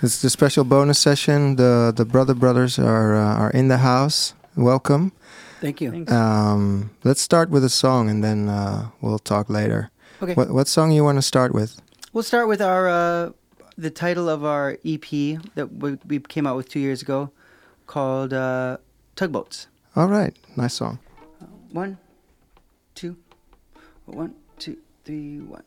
It's the special bonus session. The the brother brothers are uh, are in the house. Welcome. Thank you. Um, let's start with a song, and then uh, we'll talk later. Okay. What what song you want to start with? We'll start with our uh, the title of our EP that we, we came out with two years ago, called uh, Tugboats. All right, nice song. One, two, one, two, three, one.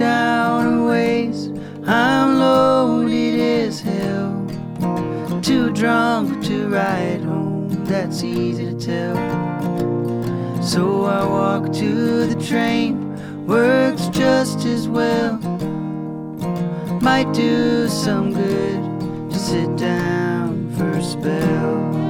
Down a ways, I'm loaded as hell. Too drunk to ride home, that's easy to tell. So I walk to the train, works just as well. Might do some good to sit down for a spell.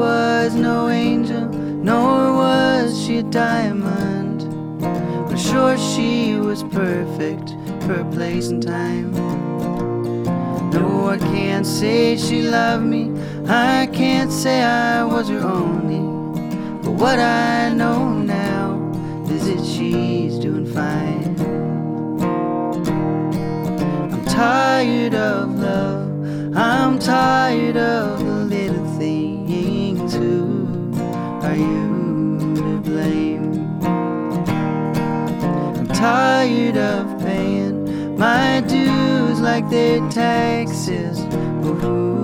Was no angel, nor was she a diamond. But sure, she was perfect for her place and time. No, I can't say she loved me. I can't say I was her only. But what I know now is that she's doing fine. I'm tired of love. I'm tired of the tired of paying my dues like they're taxes. But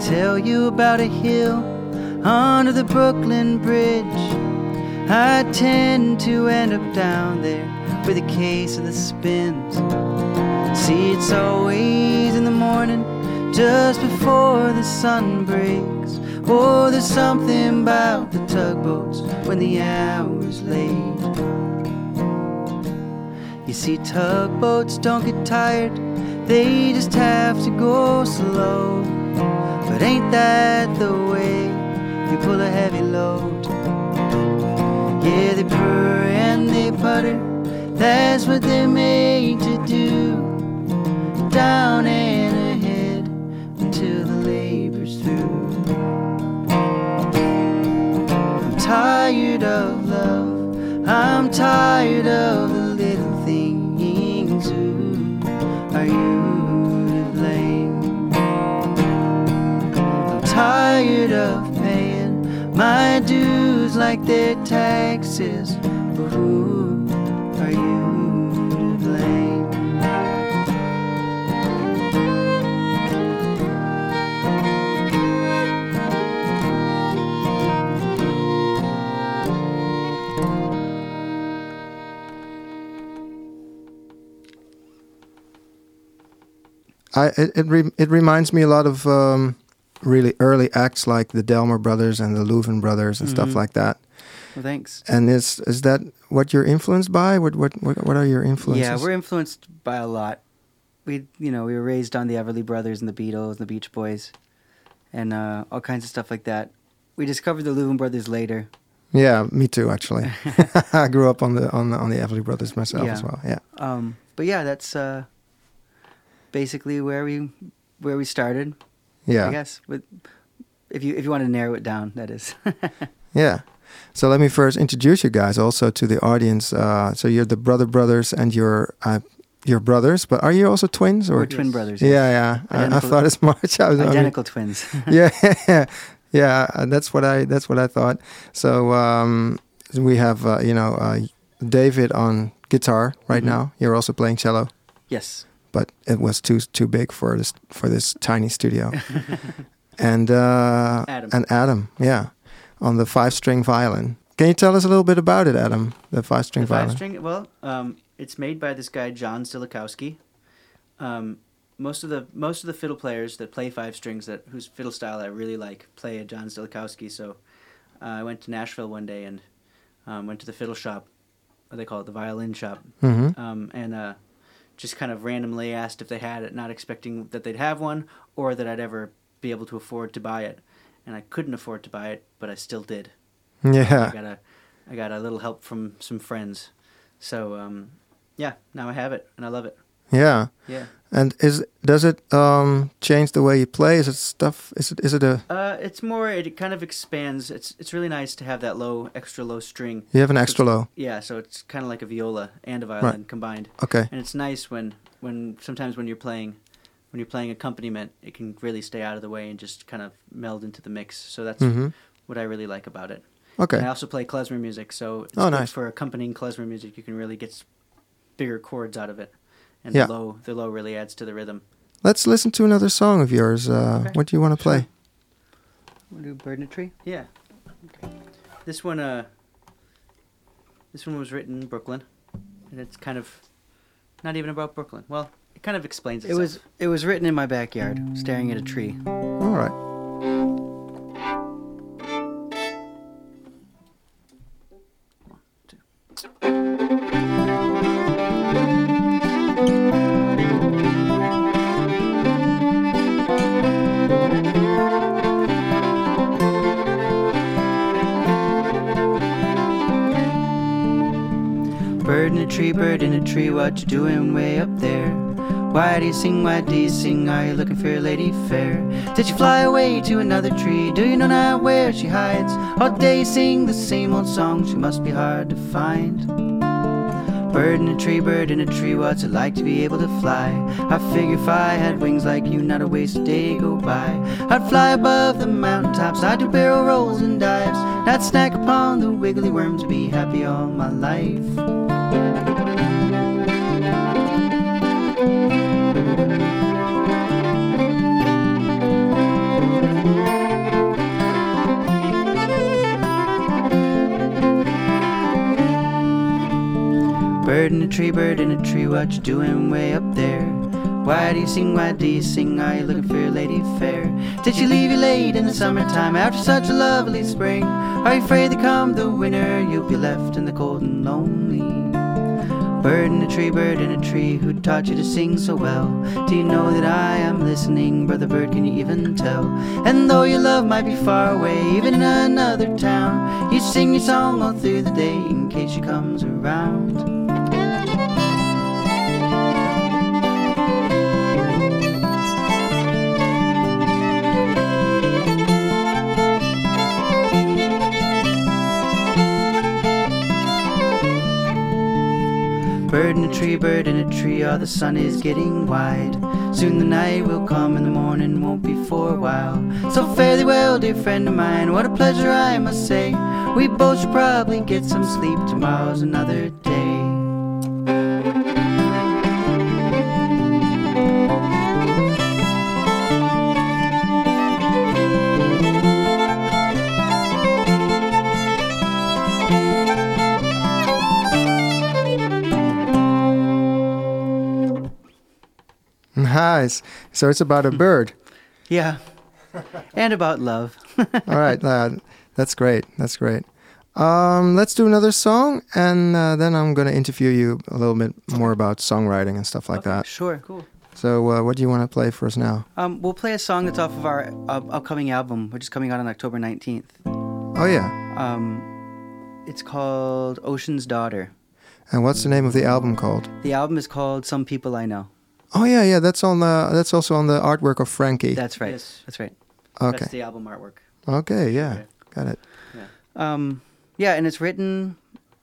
tell you about a hill under the Brooklyn Bridge. I tend to end up down there with a case of the spins. See, it's always in the morning, just before the sun breaks. Oh, there's something about the tugboats when the hour's late. You see, tugboats don't get tired, they just have to go slow. But ain't that the way you pull a heavy load? Yeah, they purr and they putter, that's what they're made to do. Down and ahead until the labor's through. I'm tired of love, I'm tired of like they're taxes. But who are you to blame? I it it, re- it reminds me a lot of um, really early acts like the Delmore brothers and the Louvin brothers and stuff Mhm. like that. Well, thanks. And is is that what you're influenced by? What what what, what are your influences? Yeah, we're influenced by a lot. We, you know, we were raised on the Everly Brothers and the Beatles and the Beach Boys, and uh, all kinds of stuff like that. We discovered the Louvin Brothers later. yeah, me too. Actually, I grew up on the on the on the Everly Brothers myself Yeah. as well. Yeah, Um, but yeah, that's uh, basically where we where we started. I guess with if you if you want to narrow it down, that is. yeah. So let me first introduce you guys also to the audience. Uh, so you're the brother brothers, and you're uh, you're brothers, but are you also twins or? We're twin brothers. Yeah, yeah. I, I thought as much. I was, I mean, Identical twins. yeah, yeah. uh, That's what I. That's what I thought. So um, we have uh, you know uh, David on guitar right Mhm. now. You're also playing cello, Yes. But it was too too big for this for this tiny studio. and uh, Adam. and Adam, yeah, on the five string violin. Can you tell us a little bit about it, Adam? The five string The five violin. string. Well, um, it's made by this guy John Stilikowski. Um, most of the most of the fiddle players that play five strings that whose fiddle style I really like play a John Stilikowski. So uh, I went to Nashville one day and um, went to the fiddle shop. What they call it, the violin shop, hmm um, and uh, just kind of randomly asked if they had it, not expecting that they'd have one or that I'd ever be able to afford to buy it. And I couldn't afford to buy it, but I still did. Yeah. I got a, I got a little help from some friends. So um, yeah, now I have it and I love it. Yeah. Yeah. And is does it um, change the way you play? Is it stuff? Is it is it a? Uh, it's more. It kind of expands. It's it's really nice to have that low, extra low string. You have an extra low. Yeah, so it's kind of like a viola and a violin combined. Okay. And it's nice when when sometimes when you're playing when you're playing accompaniment, it can really stay out of the way and just kind of meld into the mix. So that's hmm what I really like about it. Okay. And I also play klezmer music, so it's Oh, nice. for accompanying klezmer music. You can really get bigger chords out of it, and Yeah. the low the low really adds to the rhythm. Let's listen to another song of yours. Uh, Okay. What do you want to play? Want to do Bird in a Tree? Yeah. Okay. This one, uh, this one was written in Brooklyn, and it's kind of not even about Brooklyn. Well, it kind of explains It was it was written in my backyard, staring at a tree. All right. Bird in a tree, bird in a tree, what you doing way up there? Why do you sing, why do you sing? Are you looking for a lady fair? Did you fly away to another tree? Do you know now where she hides? All day you sing the same old song, she must be hard to find. Bird in a tree, bird in a tree, what's it like to be able to fly? I figure if I had wings like you, not a wasted day go by. I'd fly above the mountaintops, I'd do barrel rolls and dives. I'd snack upon the wiggly worms, be happy all my life. Bird in a tree, bird in a tree, what you doing way up there? Why do you sing, why do you sing? Are you looking for your lady fair? Did she leave you late in the summertime after such a lovely spring? Are you afraid that come the winter you'll be left in the cold and lonely? Bird in a tree, bird in a tree, who taught you to sing so well? Do you know that I am listening, brother bird? Can you even tell? And though your love might be far away, even in another town, you sing your song all through the day in case she comes around. A tree, bird in a tree, oh, the sun is getting wide. Soon the night will come and the morning won't be for a while. So fare thee well, dear friend of mine, what a pleasure I must say. We both should probably get some sleep, tomorrow's another day. Nice. So it's about a bird. Yeah. and about love. All right. Uh, that's great. That's great. Um, let's do another song, and uh, then I'm going to interview you a little bit more about songwriting and stuff like that. Sure. cool. So, uh, what do you want to play for us now? Um, we'll play a song that's off of our uh, upcoming album, which is coming out on October 19th. Oh, yeah. Um, it's called Ocean's Daughter. And what's the name of the album called? The album is called Some People I Know. Oh, yeah, yeah. That's on the. That's also on the artwork of Frankie. That's right. Yes. That's right. okay. That's the album artwork. Okay. Yeah. Okay. Got it. Um, yeah, and it's written.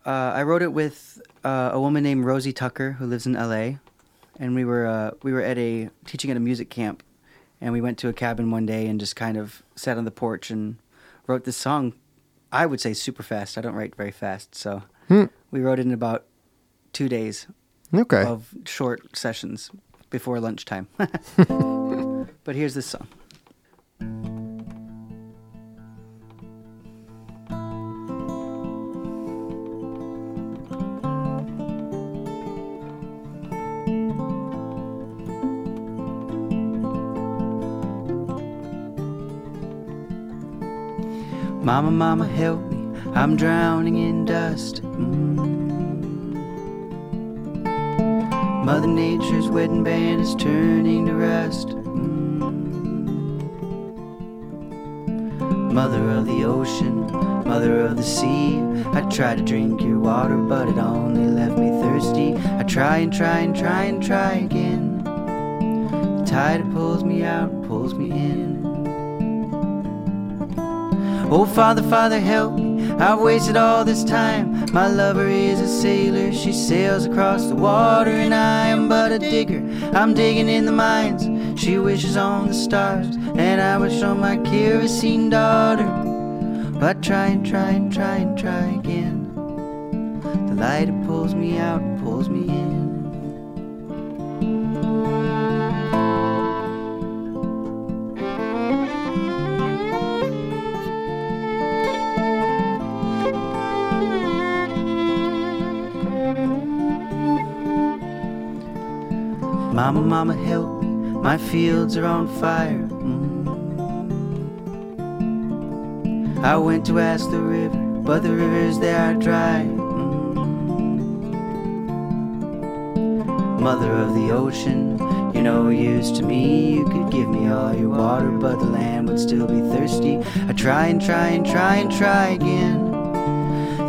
Uh, I wrote it with uh, a woman named Rosie Tucker who lives in L.A. And we were uh, we were at a teaching at a music camp, and we went to a cabin one day and just kind of sat on the porch and wrote this song. I would say super fast. I don't write very fast, so Hmm. we wrote it in about two days Okay. of short sessions before lunchtime. but here's this song. Mama, mama, help me. I'm drowning in dust. Mm. Mother Nature's wedding band is turning to rust. Mm. Mother of the ocean, mother of the sea. I try to drink your water, but it only left me thirsty. I try and try and try and try again. The tide pulls me out, pulls me in. Oh, Father, Father, help. I've wasted all this time. My lover is a sailor. She sails across the water, and I am but a digger. I'm digging in the mines. She wishes on the stars, and I wish on my kerosene daughter. But try and try and try and try again. The light pulls me out pulls me in. Mama, mama, help me. My fields are on fire. Mm. I went to ask the river, but the rivers they are dry. Mm. Mother of the ocean, you're no use to me. You could give me all your water, but the land would still be thirsty. I try and try and try and try again.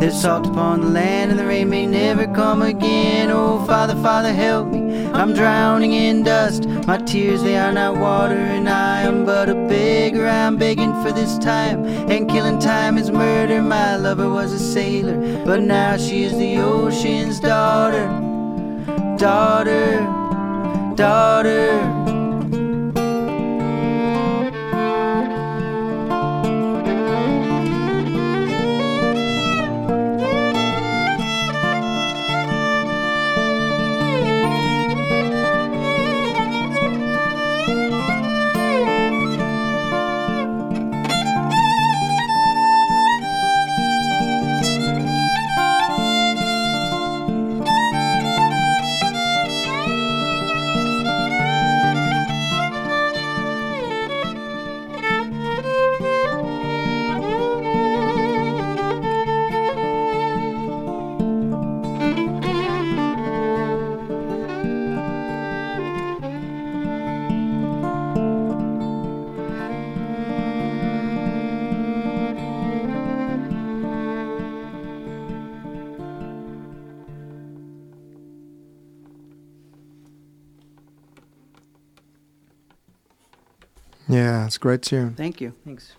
There's salt upon the land, and the rain may never come again. Oh, Father, Father, help me. I'm drowning in dust. My tears, they are not water, and I am but a beggar. I'm begging for this time, and killing time is murder. My lover was a sailor, but now she is the ocean's daughter. Daughter, daughter. It's a great tune. Thank you. Thanks.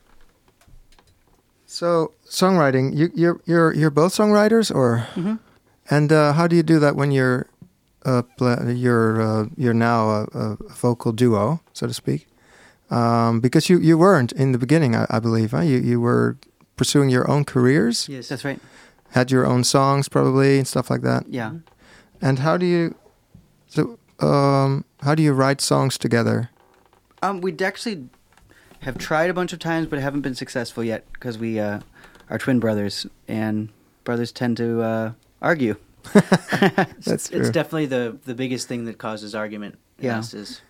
So songwriting, you, you're you're you're both songwriters, or hmm and uh, how do you do that when you're uh, pla you're uh, you're now a, a vocal duo, so to speak? Um, because you, you weren't in the beginning, I, I believe. Huh? You you were pursuing your own careers, Yes, that's right. had your own songs probably and stuff like that. Yeah. And how do you so um, how do you write songs together? Um, we actually have tried a bunch of times, but haven't been successful yet because we uh, are twin brothers, and brothers tend to uh, argue. That's true. It's definitely the the biggest thing that causes argument in Yeah. us is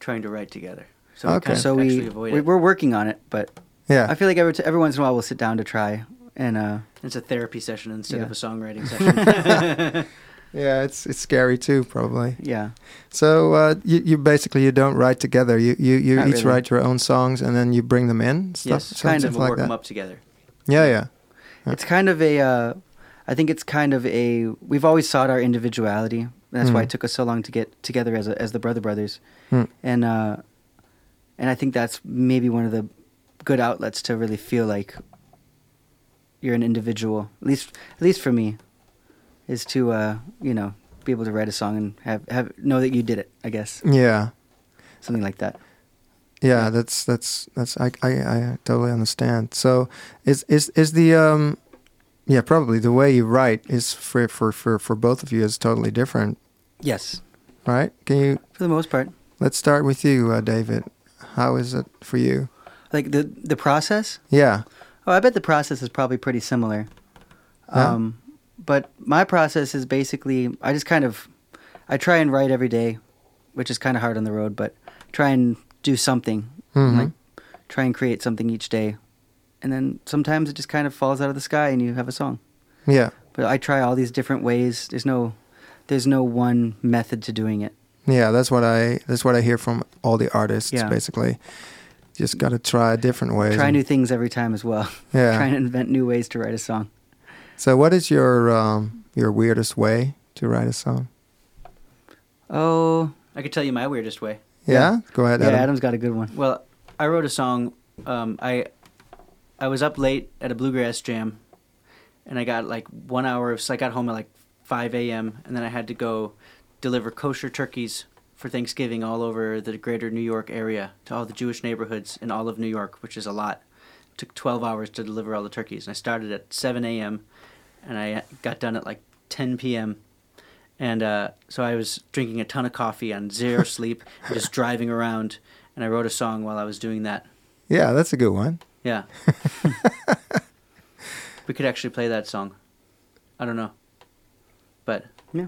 trying to write together. So Okay. we kind of so we, avoid we, it. we're working on it, but yeah. I feel like every t- every once in a while we'll sit down to try, and uh, It's a therapy session instead Yeah. of a songwriting session. Yeah, it's it's scary too, probably. yeah, So uh, you you basically you don't write together. You you, you Not each really. write your own songs and then you bring them in. Stuff, Yes, kind of like work that. them up together. Yeah, yeah, Yeah. it's kind of a. Uh, I think it's kind of a. We've always sought our individuality. That's why Mm. it took us so long to get together as a, as the brother brothers, Hmm. and uh, and I think that's maybe one of the good outlets to really feel like you're an individual. At least, at least for me, is to uh, you know be able to write a song and have have know that you did it. I guess yeah, something like that. yeah. That's that's that's I I, I totally understand. So is is is the um yeah, probably the way you write is for for for for both of you is totally different, Yes, right? Can you for the most part. let's start with you, uh, David? How is it for you? Like the the process. Yeah, Oh, I bet the process is probably pretty similar. Yeah. Um, but my process is basically I just kind of I try and write every day, which is kind of hard on the road, but try and do something Mhm. like try and create something each day, and then sometimes it just kind of falls out of the sky and you have a song. yeah, But I try all these different ways. There's no there's no one method to doing it. yeah. That's what I that's what I hear from all the artists. Yeah. Basically, just got to try different ways. Try and- new things every time as well. Yeah. Trying to invent new ways to write a song. So, what is your um, your weirdest way to write a song? Oh, I could tell you my weirdest way. Yeah, go ahead. yeah, Adam. Adam's got a good one. Well, I wrote a song. Um, I I was up late at a bluegrass jam, and I got like one hour of. So I got home at like five a.m. and then I had to go deliver kosher turkeys for Thanksgiving all over the greater New York area to all the Jewish neighborhoods in all of New York, which is a lot. It took twelve hours to deliver all the turkeys, and I started at seven a.m. and I got done at like ten p.m. And uh, so I was drinking a ton of coffee on zero sleep, and just driving around, and I wrote a song while I was doing that. Yeah, that's a good one. Yeah. we could actually play that song. I don't know. But Yeah.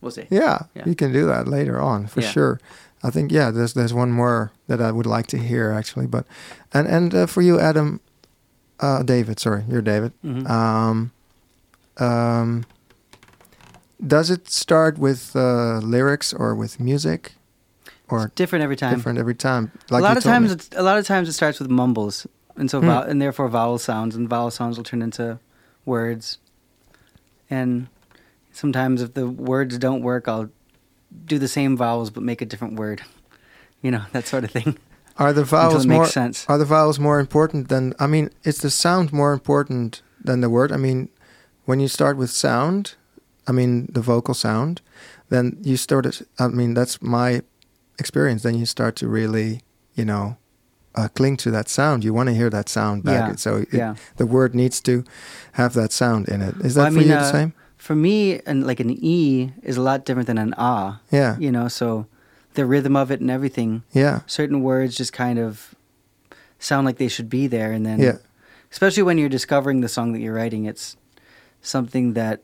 we'll see. Yeah, Yeah. you can do that later on for Yeah. sure. I think yeah, there's there's one more that I would like to hear actually, but and and uh, for you, Adam, uh, David, sorry, you're David. Mhm. Um, um, does it start with uh, lyrics or with music, or It's different every time. different every time? Like a lot of times, me. it's, a lot of times it starts with mumbles, and so Hmm. vowel, and therefore vowel sounds, and vowel sounds will turn into words. And sometimes, if the words don't work, I'll do the same vowels but make a different word. You know that sort of thing. are the vowels it more sense. are the vowels more important than I mean, is the sound more important than the word? I mean, when you start with sound, I mean the vocal sound, then you start it I mean, that's my experience. Then you start to really, you know, uh, cling to that sound. You want to hear that sound back. Yeah, So it, yeah. the word needs to have that sound in it. Is that Well, for mean, you the uh, same? For me, and like an e is a lot different than an ah. Yeah. You know, so the rhythm of it and everything. Yeah. Certain words just kind of sound like they should be there, and then Yeah. especially when you're discovering the song that you're writing, it's something that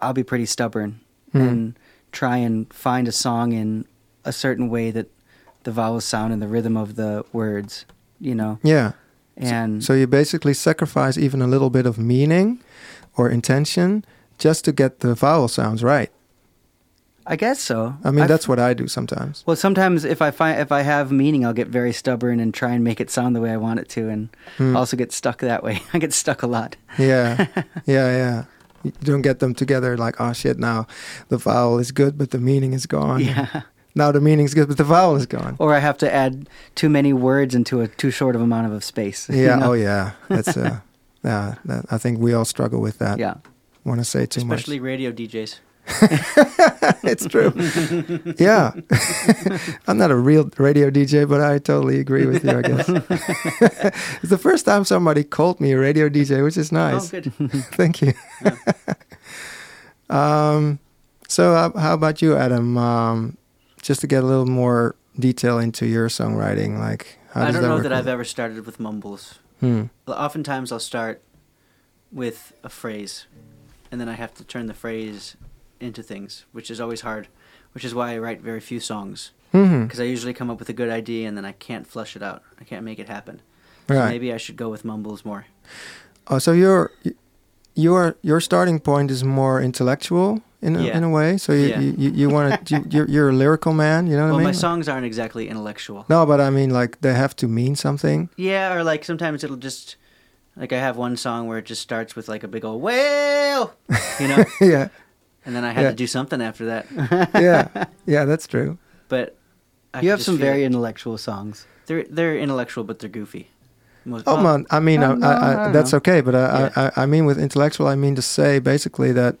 I'll be pretty stubborn Mhm. and try and find a song in a certain way that the vowels sound and the rhythm of the words, you know. Yeah. And So you basically sacrifice even a little bit of meaning or intention just to get the vowel sounds right. I guess so. I mean, I've- that's what I do sometimes. Well, sometimes if I find if I have meaning, I'll get very stubborn and try and make it sound the way I want it to, and Hmm. also get stuck that way. I get stuck a lot. Yeah, yeah, yeah. You don't get them together like, oh shit, now the vowel is good, but the meaning is gone. Yeah. Now the meaning's good, but the vowel is gone. Or I have to add too many words into a too short of amount of a space. you Yeah. know? Oh yeah. That's uh, yeah. That, I think we all struggle with that. Yeah. Want to say too much. Especially radio DJs. it's true. yeah. I'm not a real radio DJ, but I totally agree with you. I guess it's the first time somebody called me a radio DJ, which is nice. Oh, good. Thank you. um, so, uh, how about you, Adam? Um, just to get a little more detail into your songwriting, like how I don't that know that I've ever started with mumbles. Hmm. Oftentimes I'll start with a phrase, and then I have to turn the phrase into things, which is always hard. Which is why I write very few songs, mm-hmm. because I usually come up with a good idea and then I can't flush it out. I can't make it happen. So maybe I should go with mumbles more. Oh, so your your your starting point is more intellectual in a, Yeah. in a way. So you Yeah. you, you, want to you, you're, you're a lyrical man. You know what well, I mean? my songs aren't exactly intellectual. no, but I mean like they have to mean something. Yeah, or like sometimes it'll just like I have one song where it just starts with like a big old whale, you know, yeah, and then I had Yeah. to do something after that. yeah, yeah. That's true. But I you have some very it. intellectual songs. they're they're intellectual, but they're goofy. Most, Oh well, man, I mean, I I, don't know, I, I I, that's know. okay, but I, Yeah. I, I, I mean with intellectual, I mean to say basically that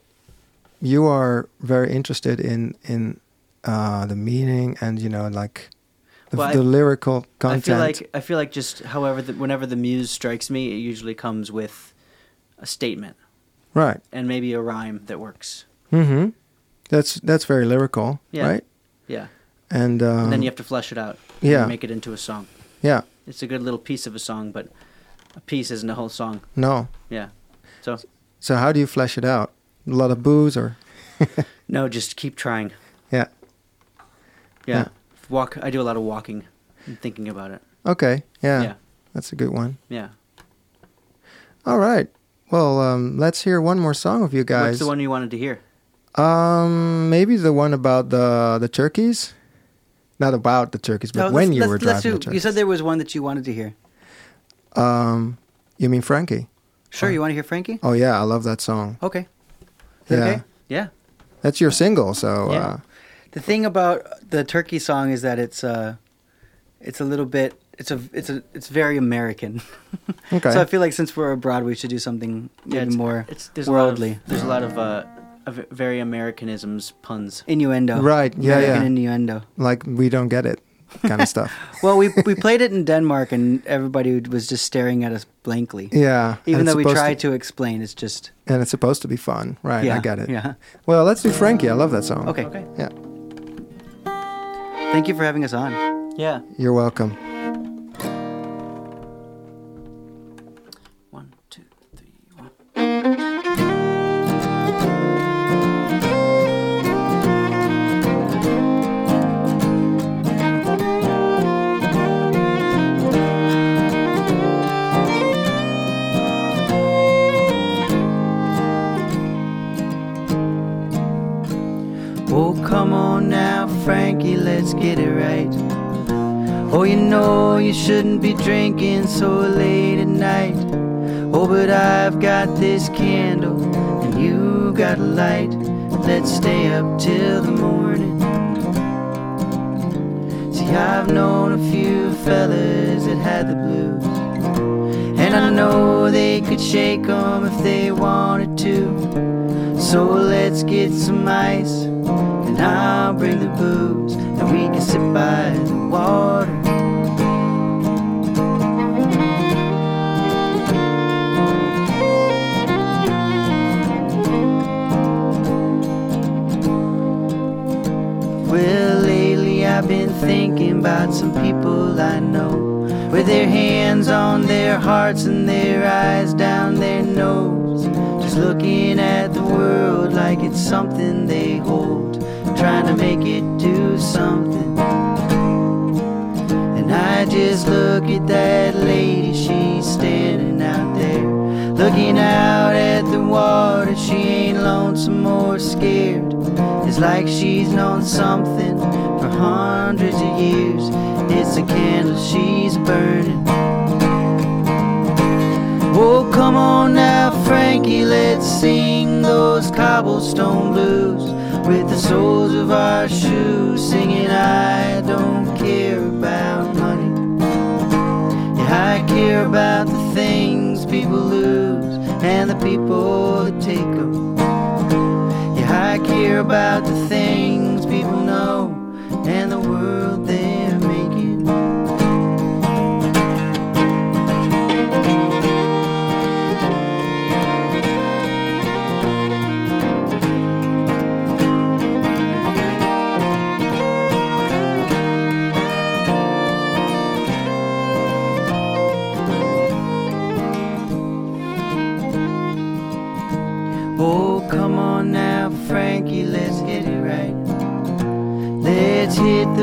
you are very interested in in uh, the meaning and you know like the, Well, I- the lyrical I content. feel like I feel like just however the, whenever the muse strikes me, it usually comes with a statement. Right. and maybe a rhyme that works. Mm-hmm. That's that's very lyrical, Yeah. right? Yeah. And, um, And then you have to flesh it out. yeah. Make it into a song. yeah, It's a good little piece of a song, but a piece isn't a whole song. no. Yeah. So So how do you flesh it out? A lot of booze, or no, just keep trying. yeah, Yeah. Yeah. Walk. I do a lot of walking and thinking about it. okay, yeah, Yeah. that's a good one. Yeah. All right. Well, um, let's hear one more song of you guys. What's the one you wanted to hear? Um, maybe the one about the the turkeys. Not about the turkeys, but No, when let's- you let's- were let's driving the turkeys. You said there was one that you wanted to hear. Um, you mean Frankie? Sure, Oh. you want to hear Frankie? Oh yeah, I love that song. Okay. Yeah, Okay. Yeah. that's your single. So Yeah. uh, The thing about the turkey song is that it's uh it's a little bit it's a it's a it's very American. okay. So I feel like since we're abroad, we should do something maybe it's, more It's there's worldly. A of, there's a lot of uh, of very Americanisms puns. innuendo. Right, yeah, American yeah. innuendo. like we don't get it, kind of stuff. Well, we we played it in Denmark, and everybody was just staring at us blankly. Yeah. Even though we supposed tried to, explain, it's just and it's supposed to be fun, right? yeah, I get it. Yeah. Well, let's do Frankie. I love that song. Okay. Okay. Yeah. Thank you for having us on. Yeah. You're welcome. Frankie, let's get it right. Oh, you know you shouldn't be drinking so late at night. Oh, but I've got this candle and you got a light. Let's stay up till the morning. See, I've known a few fellas that had the blues. And I know they could shake 'em if they wanted to. So let's get some ice, and I'll bring the booze, and we can sit by the water. Well, lately I've been thinking about some people I know with their hands on their hearts and their eyes down their nose. Just looking at the world like it's something they hold, trying to make it do something. And I just look at that lady, she's standing out there, looking out at the water. She ain't lonesome or scared. It's like she's known something for hundreds of years. It's a candle she's burning. Oh, come on now, Frankie, let's sing those cobblestone blues with the soles of our shoes, singing, I don't care about money. Yeah, I care about the things people lose and the people that take them. Yeah, I care about the things people know and the world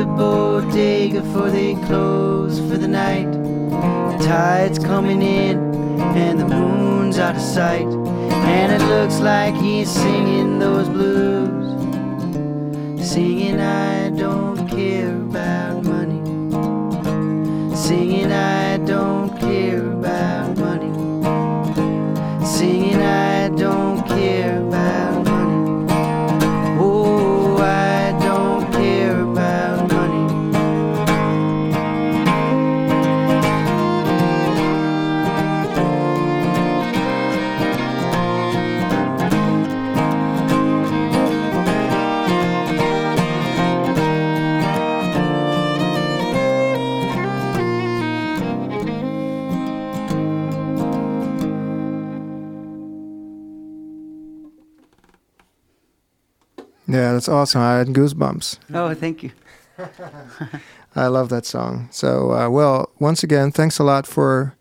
the bodega before they close for the night. The tide's coming in and the moon's out of sight. And it looks like he's singing those blues. Singing, I don't that's awesome. I had goosebumps. Oh, thank you. I love that song. So, uh, well, once again, thanks a lot for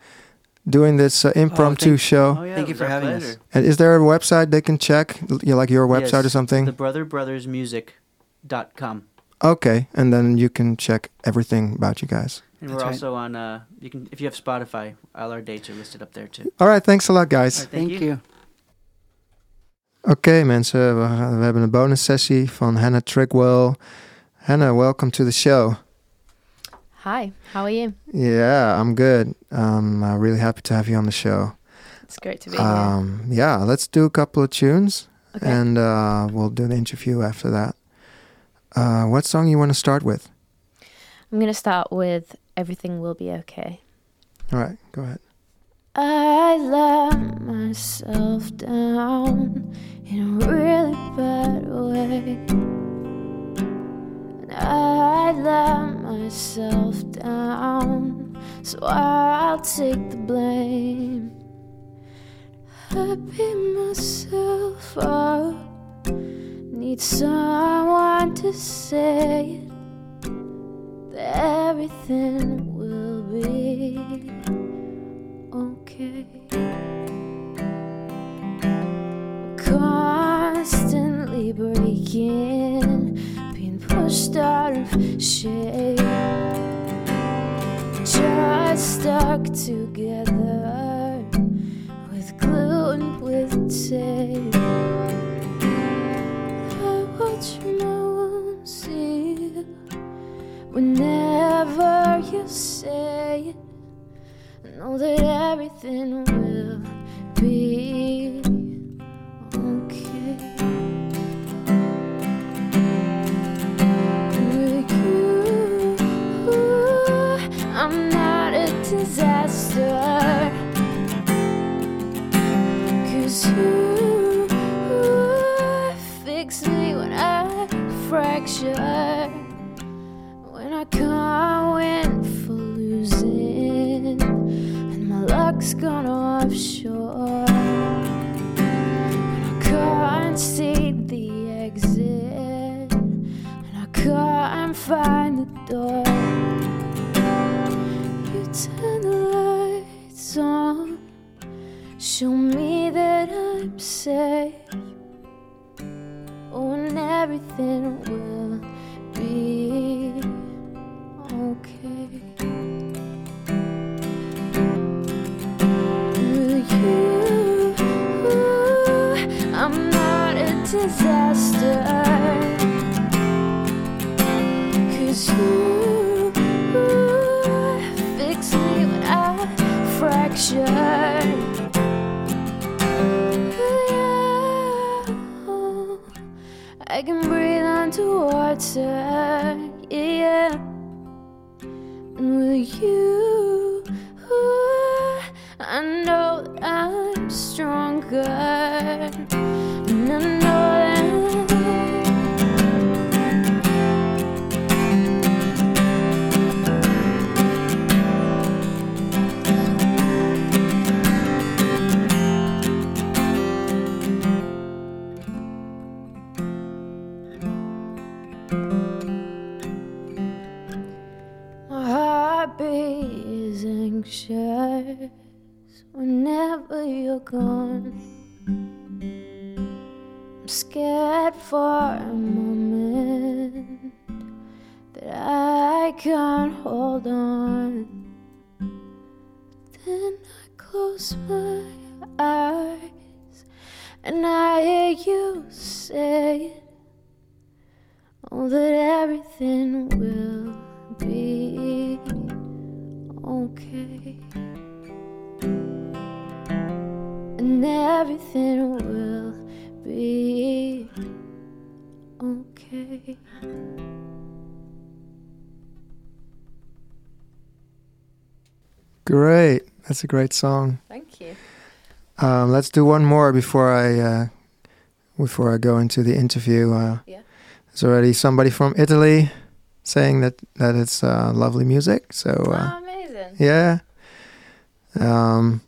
doing this uh, impromptu thank- show. Oh, yeah, Thank you for our having us. And is there a website they can check, L- like your website or something? The Brother Brothers Music.com. okay, and then you can check everything about you guys. And That's we're right. also on, uh, you can if you have Spotify, all our dates are listed up there too. All right, thanks a lot, guys. All right, thank Thank you. you. Oké mensen, we, gaan- we hebben een bonus sessie van Hannah Trigwell. Hannah, welcome to the show. Hi, how are you? Yeah, I'm good. Um, I'm really happy to have you on the show. It's great to be here. Um, yeah, let's do a couple of tunes Okay. and uh, we'll do an interview after that. Uh, what song you want to start with? I'm going to start with Everything Will Be Okay. All right, go ahead. I let myself down in a really bad way. And I let myself down, so I'll take the blame. I beat myself up, need someone to say. That everything okay. Constantly breaking, being pushed out of shape, just stuck together with glue and with tape. I watch my wounds heal whenever you say it. Know that everything will be gone offshore. When I can't see the exit, and I can't find the door. You turn the lights on, show me that I'm safe. Oh, and everything will okay. Great. That's a great song. Thank you. Um, let's do one more before I uh, before I go into the interview. Uh, Yeah. There's already somebody from Italy saying that that it's uh, lovely music. So uh, oh, amazing. yeah, um,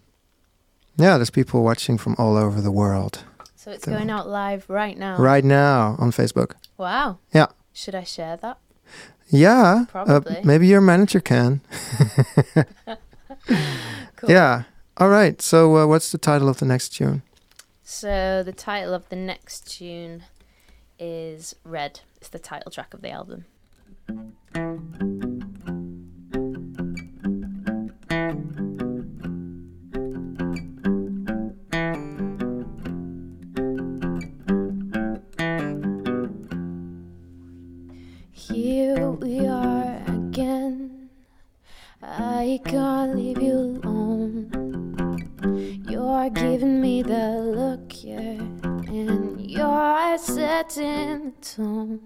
yeah. There's people watching from all over the world. So it's going out live right now. right now on Facebook. Wow. Yeah. Should I share that? Yeah, uh, Probably. maybe your manager can. Cool. Yeah. All right. So, uh, what's the title of the next tune? So the title of the next tune is Red. It's the title track of the album. I can't leave you alone. You're giving me the look, yeah, and you're setting the tone.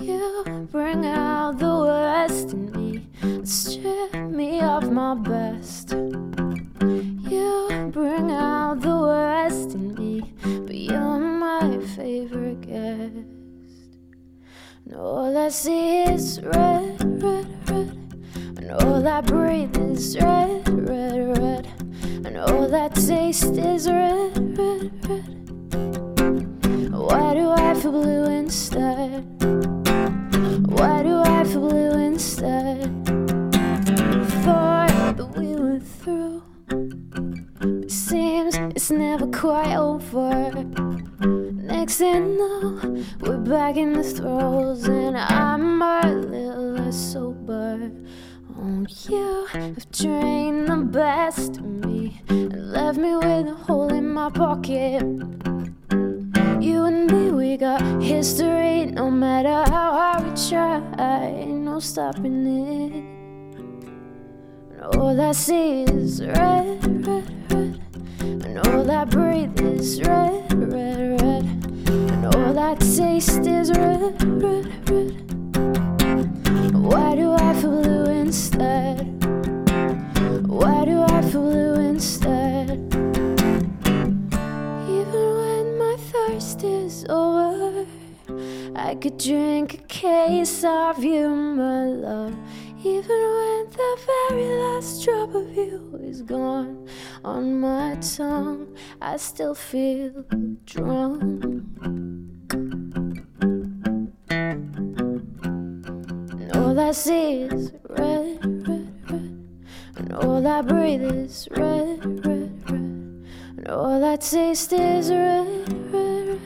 You bring out the worst in me, strip me of my best. You bring out the worst in me, but you're my favorite guest. And all I see is red, red, red. And all I breathe is red, red, red. And all I taste is red, red, red. Still feel drunk. And all I see is red, red, red. And all I breathe is red, red, red. And all I taste is red, red,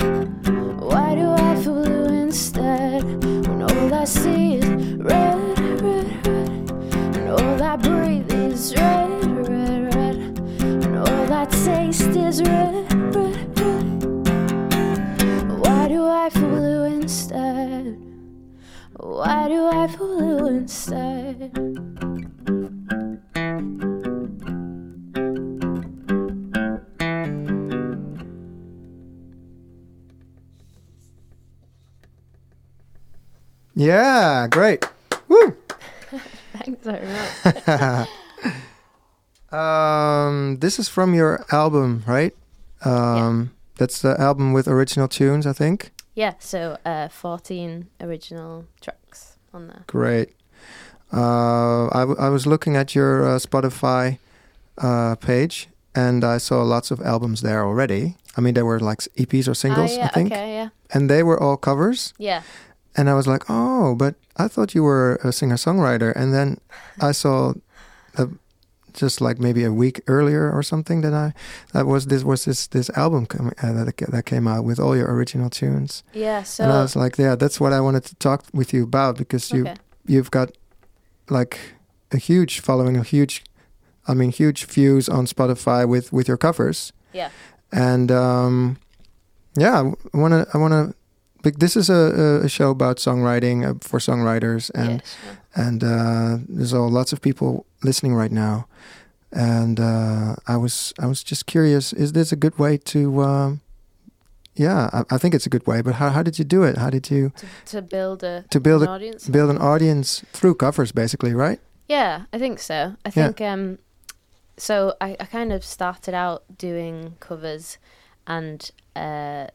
red. Why do I feel blue instead? When all I see is red, red, red. And all I breathe is red, I taste is red, red, red. Why do I feel blue instead? Why do I feel blue instead? Yeah, great. Woo. Thanks very much. Um, this is from your album, right? Um, that's the album with original tunes, I think. Yeah, so uh, 14 original tracks on there. Great. Uh, I, w- I was looking at your uh, Spotify uh, page, and I saw lots of albums there already. I mean, they were like EPs or singles, ah, yeah, I think, okay, yeah. and they were all covers. Yeah, And I was like, oh, but I thought you were a singer songwriter. And then I saw, a, just like maybe a week earlier or something that I that was this was this this album com- uh, that that came out with all your original tunes. yeah, so... and I was like, yeah, that's what I wanted to talk with you about because you okay. you've got like a huge following, a huge, I mean, huge views on Spotify with with your covers. Yeah. And um, yeah, I want to I want to. but This is a, a- show about songwriting uh, for songwriters, and yeah, and uh, there's all lots of people listening right now. And uh, I was I was just curious: is this a good way to? Um, yeah, I, I think it's a good way. But how how did you do it? How did you To, to build a to build an a audience. build an audience through covers, basically, right? Yeah, I think so. I Yeah. think um so I, I kind of started out doing covers and uh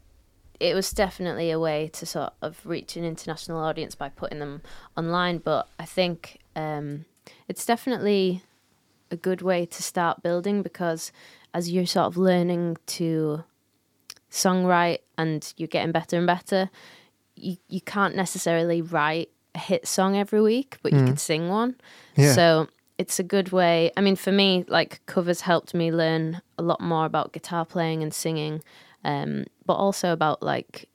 it was definitely a way to sort of reach an international audience by putting them online, but I think um it's definitely a good way to start building because as you're sort of learning to songwrite and you're getting better and better, you you can't necessarily write a hit song every week, but you Mm. can sing one. Yeah. So it's a good way. I mean, for me, like covers helped me learn a lot more about guitar playing and singing, um, but also about like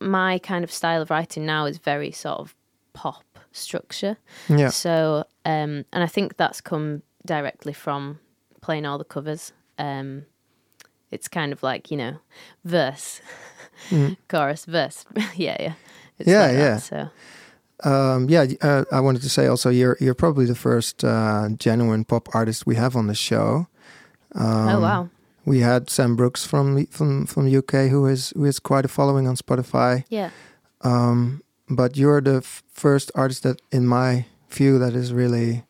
my kind of style of writing now is very sort of pop structure. yeah. So, um, and I think that's come directly from playing all the covers. Um, it's kind of like you know, verse, Mm. chorus, verse. yeah, yeah. It's Yeah, like that, yeah. So Um, yeah, uh, I wanted to say also you're you're probably the first uh, genuine pop artist we have on the show. Um, oh wow, We had Sam Brooks from the- from from UK who is who has quite a following on Spotify. yeah, Um, but you're the f- first artist that, in my view, that is really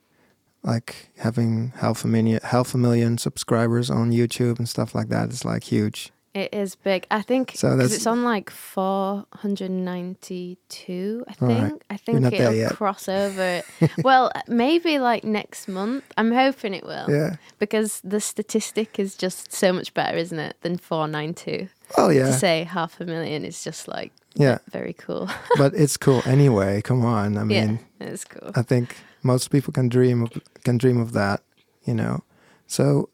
like having half a million half a million subscribers on YouTube and stuff like that. It's like huge. It is big. I think So that's- it's on like four hundred ninety two. I Right. think. I think it'll yet. cross over. well, maybe like next month. I'm hoping it will. Yeah. Because the statistic is just so much better, isn't it, than four nine two. Oh yeah. To say half a million is just like Yeah. very cool. but it's cool anyway. Come on. I mean, yeah, it's cool. I think most people can dream of can dream of that, you know. So,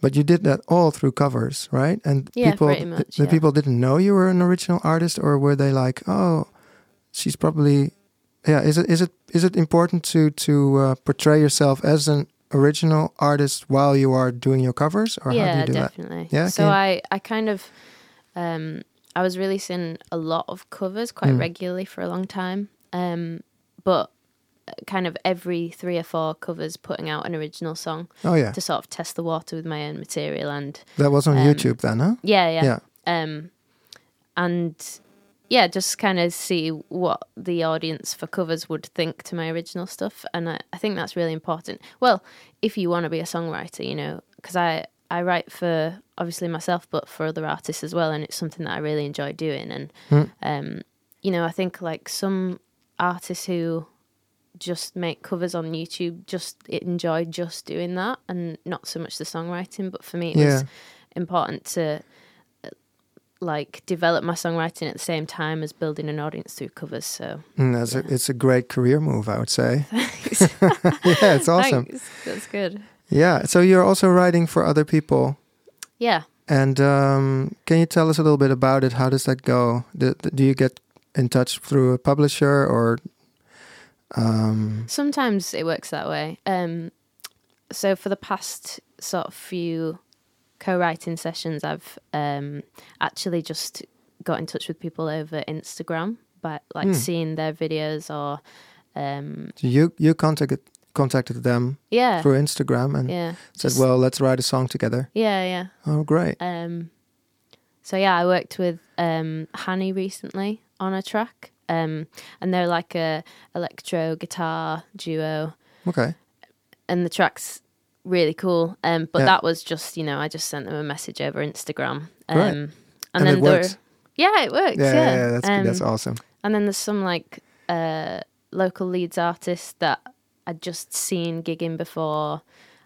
but you did that all through covers, right? And Yeah, people, much, the yeah. people didn't know you were an original artist, or were they like, oh, she's probably, yeah? Is it is it is it important to to uh, portray yourself as an original artist while you are doing your covers, or how do you do that? definitely. Yeah, So I, I kind of, um, I was releasing a lot of covers quite Mm. regularly for a long time. Um, but kind of every three or four covers putting out an original song Oh yeah, to sort of test the water with my own material and that was on um, YouTube then, huh? yeah, yeah. Yeah. Um, and yeah, just kind of see what the audience for covers would think to my original stuff, and I, I think that's really important. Well, if you want to be a songwriter, you know, because I I write for obviously myself, but for other artists as well, and it's something that I really enjoy doing. And Hmm. um, you know, I think like some artists who just make covers on YouTube just enjoy just doing that and not so much the songwriting. But for me, it Yeah. was important to uh, like develop my songwriting at the same time as building an audience through covers. So Mm, that's a, it's a great career move, I would say. thanks. yeah, it's awesome. Thanks. That's good. Yeah, so you're also writing for other people. Yeah. And um, can you tell us a little bit about it? How does that go? Do, do you get in touch through a publisher or? Um, Sometimes it works that way. Um, so for the past sort of few co-writing sessions, I've um, actually just got in touch with people over Instagram by like Hmm. seeing their videos or um, so you you contacted contacted them yeah, through Instagram and yeah, said, just- "Well, let's write a song together." yeah, yeah. Oh, great! Um, so yeah, I worked with um, Hanny recently on a track, um, and they're like a electro guitar duo, Okay, and the track's really cool. Um, but Yeah. that was just you know I just sent them a message over Instagram, um, Great. and, And then it there- works? Yeah, it works. yeah, Yeah, yeah, that's good. that's Um, awesome. And then there's some like uh, local Leeds artists that I'd just seen gigging before,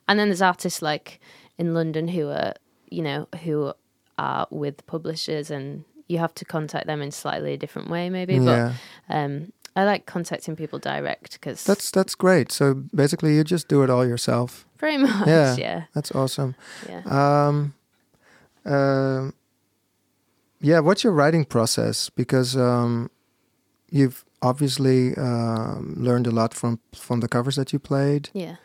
and then there's artists like in London who are you know who are with publishers, and you have to contact them in slightly a different way, maybe. Yeah, But um, I like contacting people direct because that's that's great. So basically, you just do it all yourself. pretty much, Yeah. yeah, That's awesome. yeah. Um, um, yeah, what's your writing process? Because um, you've obviously um, learned a lot from from the covers that you played. yeah.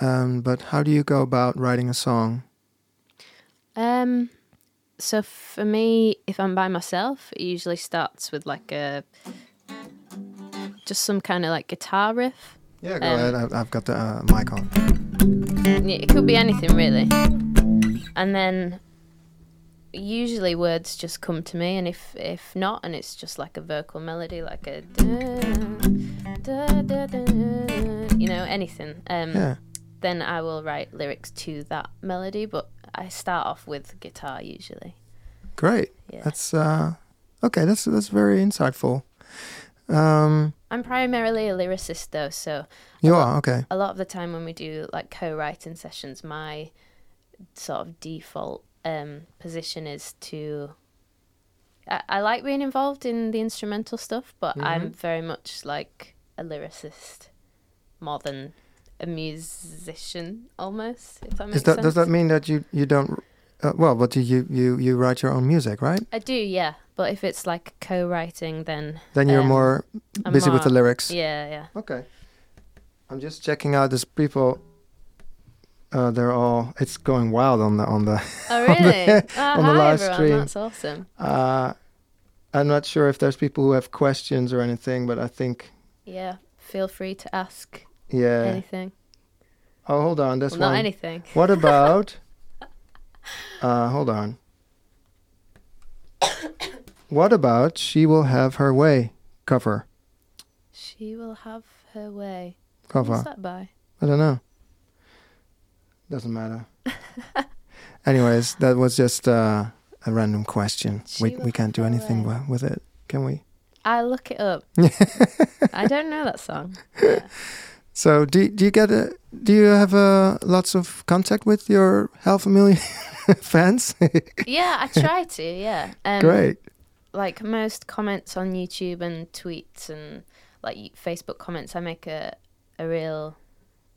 Um, but how do you go about writing a song? Um, so for me, if I'm by myself, it usually starts with like a just some kind of like guitar riff. Yeah, go Um, ahead. I've got the uh, mic on. Yeah, It could be anything really, and then usually words just come to me, and if if not, and it's just like a vocal melody, like a da, da, da, da, you know anything. Um, Yeah, then I will write lyrics to that melody, but I start off with guitar usually. great. Yeah. That's uh, okay. That's that's very insightful. Um, I'm primarily a lyricist though, so you a are okay. a lot of the time when we do like co-writing sessions, my sort of default um, position is to. I, I like being involved in the instrumental stuff, but I'm very much like a lyricist more than a musician, almost. If that makes that sense. does that mean that you you don't? Uh, well, but you, you you you write your own music, right? I do, yeah. But if it's like co-writing, then Then you're Um, more busy with the lyrics. yeah, yeah. Okay. I'm just checking out this people. Uh, they're all. It's going wild on the on the. Oh, On the- really? oh, on the hi, live everyone. stream. That's awesome. Uh, I'm not sure if there's people who have questions or anything, but I think Yeah. Feel free to ask yeah. anything. Oh, hold on. There's Well, not one. anything. What about? uh, hold on. what about she will have her way cover She will have her way. cover? What's that by? I don't know. Doesn't matter. Anyways, that was just uh, a random question. She we we can't do anything way. with it, can we? I'll look it up. I don't know that song. So do do you get a do you have uh, lots of contact with your half a million fans? Yeah, I try to. Yeah. Um, Great. Like most comments on YouTube and tweets and like Facebook comments, I make a a real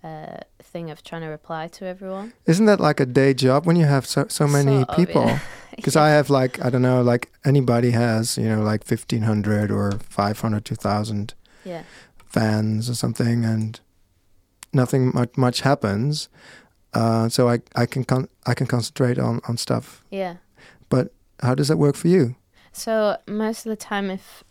uh, thing of trying to reply to everyone. Isn't that like a day job when you have so so many Sort people? yeah. Because I have like I don't know, like anybody has, you know, like fifteen hundred or five hundred, two thousand Yeah. fans or something, and nothing much much happens. Uh, so I I can con- I can concentrate on on stuff. Yeah. But how does that work for you? So most of the time, if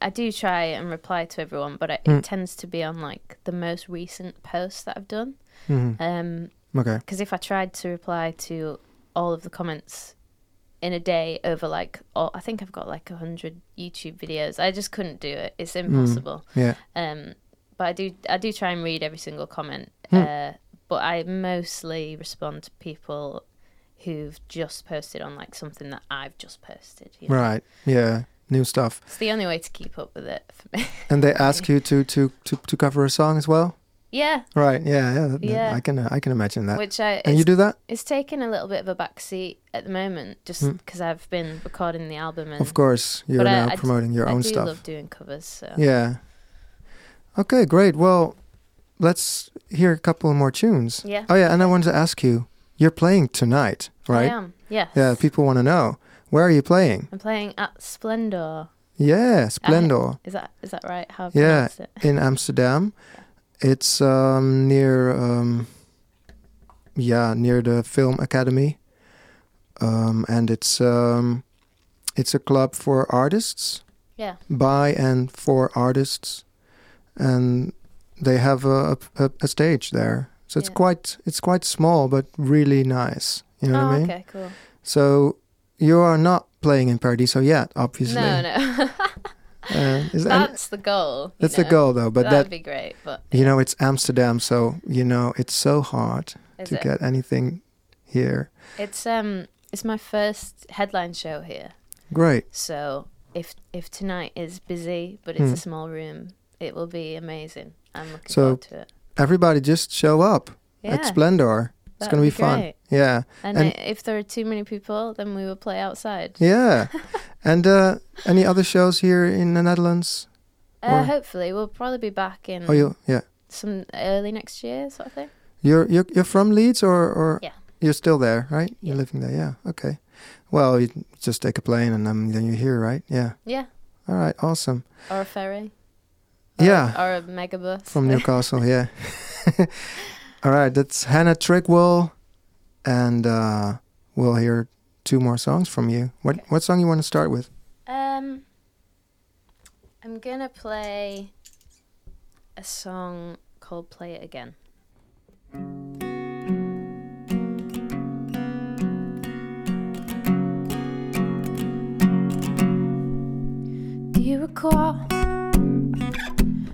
I do try and reply to everyone, but it, Mm. it tends to be on like the most recent posts that I've done. Mhm. Um, Okay. because if I tried to reply to all of the comments in a day over like, all, I think I've got like a hundred YouTube videos. I just couldn't do it. It's impossible. Yeah. Um, but I do I do try and read every single comment. Hmm. Uh, but I mostly respond to people who've just posted on like something that I've just posted. You know? Right. Yeah. New stuff. It's the only way to keep up with it for me. And they ask you to to to to cover a song as well. yeah, Right. Yeah. Yeah. Yeah. I can uh, I can imagine that. which I and you do that, it's taken a little bit of a backseat at the moment, just Hmm. because I've been recording the album and of course. You're I- now I promoting your I own do stuff. love doing covers. So Yeah. Okay, great. Well, let's hear a couple more tunes. yeah, Oh yeah, and I wanted to ask you, you're playing tonight, right? I am. Yes. Yeah, people want to know. Where are you playing? I'm playing at Splendor. Yeah, Splendor Is that is that right? How I Yeah. it? in Amsterdam. It's um, near um, yeah, near the Film Academy. Um, and it's um, it's a club for artists. Yeah. by and for artists, and they have a, a, a stage there. So it's Yeah. quite it's quite small, but really nice. You know oh, what I mean? okay, cool. So you are not playing in Paradiso yet, obviously. No, no. Uh, that, That's the goal. that's the goal, though. But That'd that be great. But you know, it's Amsterdam, so you know it's so hard is to it? get anything here. It's um, it's my first headline show here. Great. So if if tonight is busy, but it's Hmm. a small room, it will be amazing. I'm looking So, forward to it. Everybody, just show up Yeah, at Splendor. It's that'd gonna be, fun. great. Yeah, And, And- if there are too many people, then we will play outside. yeah. and uh, any other shows here in the Netherlands? Uh, hopefully, we'll probably be back in Oh, you yeah. some early next year, sort of thing. You're you're you're from Leeds or or Yeah. you're still there, right? Yeah. You're living there, yeah. Okay. Well, you just take a plane and um, then you're here, right? Yeah. Yeah, All right. Awesome. or a ferry. Or, Yeah. or a megabus. From Newcastle, yeah. All right. That's Hannah Trigwell, and uh, we'll hear two more songs from you. What Okay. what song you want to start with? Um, I'm gonna play a song called "Play It Again." Do you recall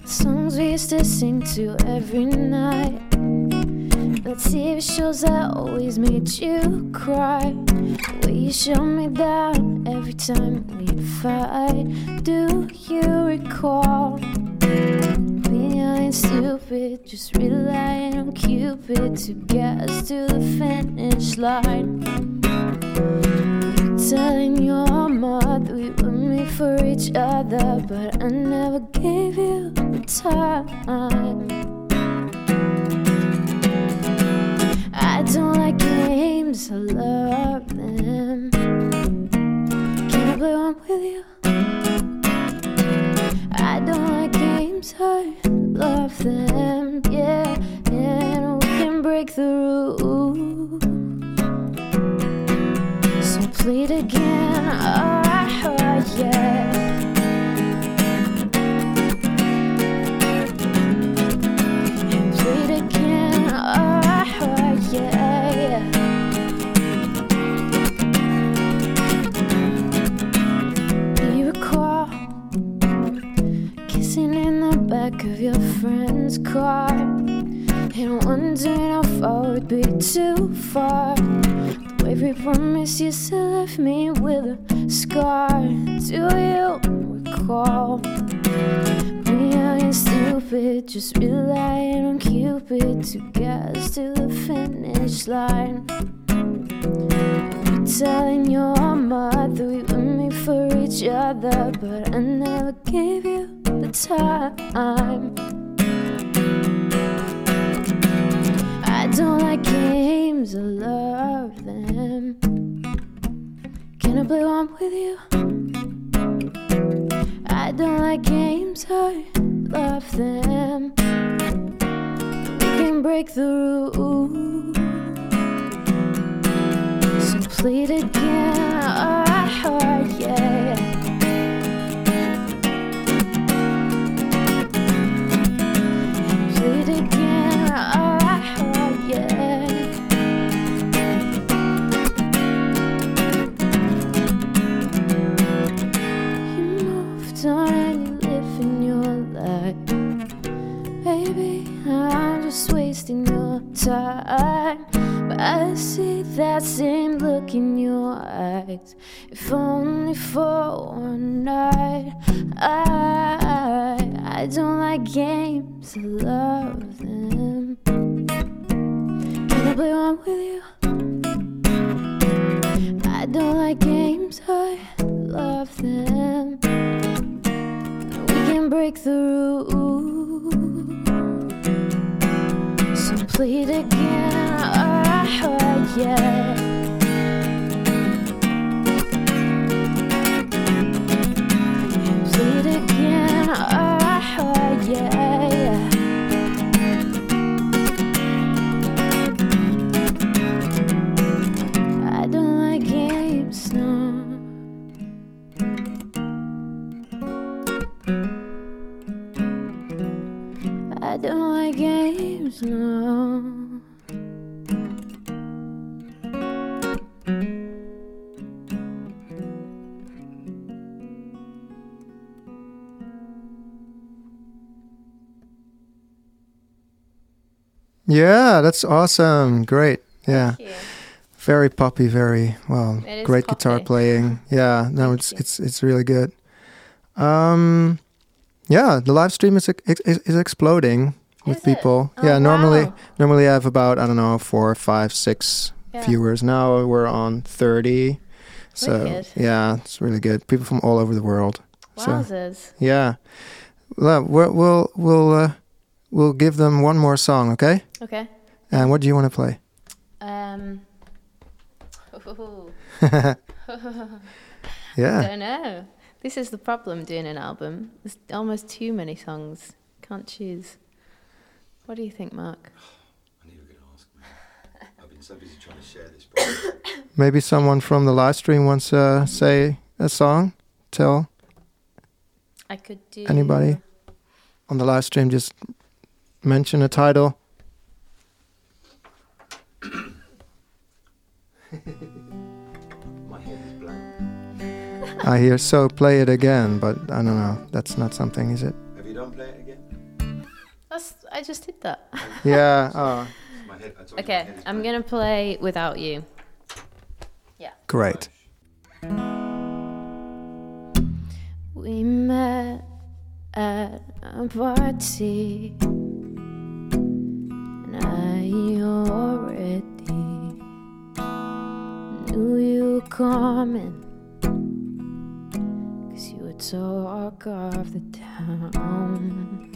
songs we used to sing to every night? The TV shows that always made you cry. way you shut me down every time we fight. Do you recall? Me, stupid, just relying on Cupid to get us to the finish line. You telling your mother we were made for each other, but I never gave you the time. I don't like games, I love them. Can I play one with you? I don't like games, I love them, yeah. And we can break the rules. So again, oh. And again, oh, yeah. Do you recall kissing in the back of your friend's car and wondering how far would be too far? We promised you still left me with a scar. Do you recall? Me, ain't stupid, just relying on Cupid to get us to the finish line. You're telling your mother we were made for each other, but I never gave you the time. Don't like games, I love them. Can I play one with you? I don't like games, I love them. We can break the rules. So plead again, oh, yeah. Eyes. If only for one night. I, I don't like games, I love them. Can I play one with you? I don't like games, I love them. We can break the rules. So plead again, oh, yeah. Yeah, that's awesome. Great. Yeah. Very poppy, very well. Great guitar playing. Yeah, no, it's it's it's really good. Um yeah, the live stream is ex- is, is exploding with Is people. Oh, yeah, normally wow. normally I have about I don't know, four, five, six Yeah. viewers. Now we're on 30. So, Wicked. yeah, it's really good. People from all over the world. So, Wowzers. yeah. Well, we'll we'll we'll, uh, we'll give them one more song, okay? Okay. And what do you want to play? Um. ooh, Yeah. Don't know. This is the problem doing an album. There's almost too many songs. Can't choose. What do you think, Mark? I knew you were going to ask me. I've been so busy trying to share this. Maybe someone from the live stream wants to say a song. Tell I could do. Anybody? on the live stream, just mention a title. My head is blank. I hear so play it again, but I don't know. That's not something, is it? Have you done play it again? That's, I just did that. Yeah. Oh. My head. I told my Okay, I'm gonna play without you. Yeah. Great. We met at a party, and I already knew you coming. Cause you were talk of the town.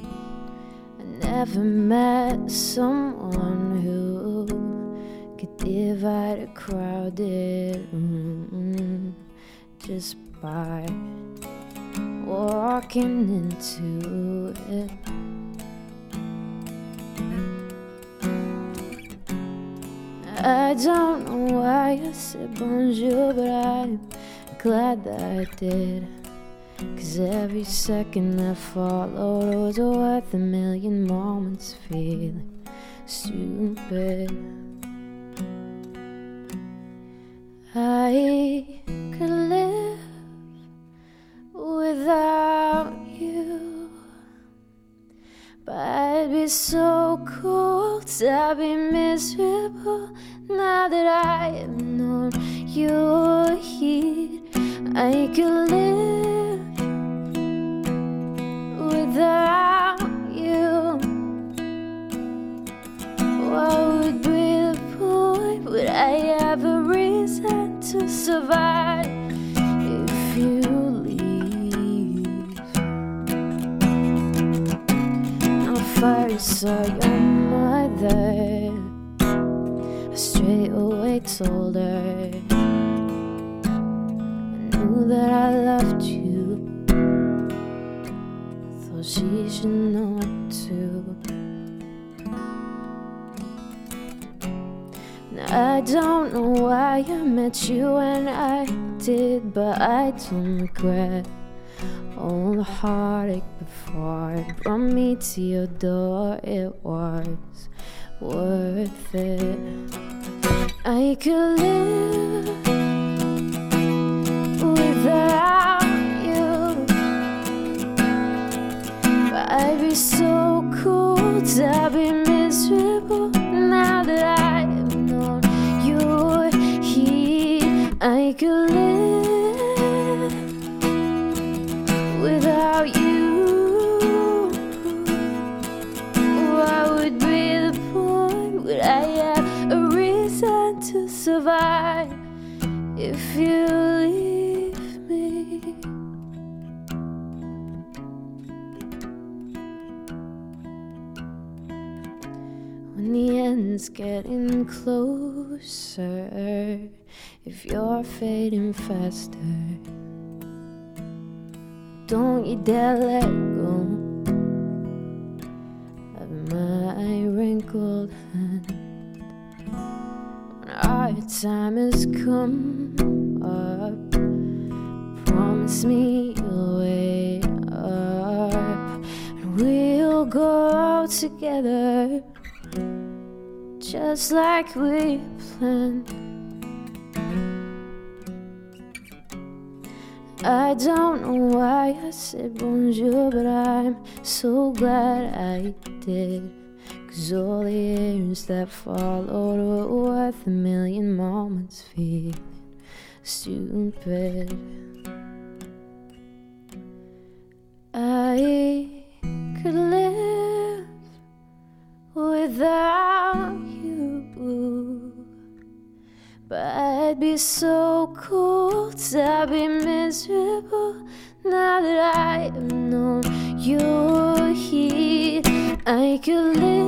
I never met someone who could divide a crowded room just by walking into it. I don't know why I said bonjour, but I'm glad that I did. Cause every second that followed was worth a million moments feeling stupid. I could live without you. But I'd be so cold, I'd be miserable now that I have known your here. I could live without you. What would be the point? Would I have a reason to survive if you leave? I first saw your mother. Straight away told her I knew that I loved you. Thought she should know it too. I don't know why I met you when I did, but I don't regret all the heartache before it brought me to your door. It was worth it. I could live without you, but I'd be so getting closer, if you're fading faster, don't you dare let go of my wrinkled hand. When our time has come up, promise me you'll wait up, and we'll go out together, just like we planned. I don't know why I said bonjour, but I'm so glad I did. Cause all the years that followed were worth a million moments feeling stupid. I could live without you, boo. But I'd be so cold, I'd be miserable now that I have known your here I could live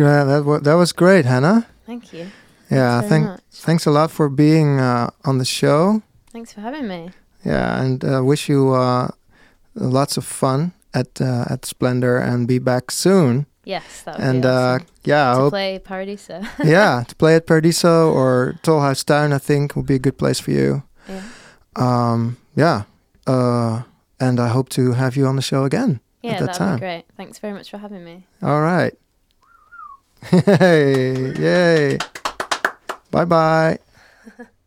Great. That was that was great, Hannah. Thank you. Yeah. Thanks Thank. Thanks a lot for being uh, on the show. Thanks for having me. Yeah, and uh, wish you uh, lots of fun at uh, at Splendor and be back soon. Yes, that would and be uh, awesome. yeah, to hope, play Paradiso. yeah, to play at Paradiso or Tolhuistuin, I think would be a good place for you. yeah. Um, yeah, uh, and I hope to have you on the show again. Yeah, that that'd time. be great. Thanks very much for having me. All right. Hey, yay. Bye bye.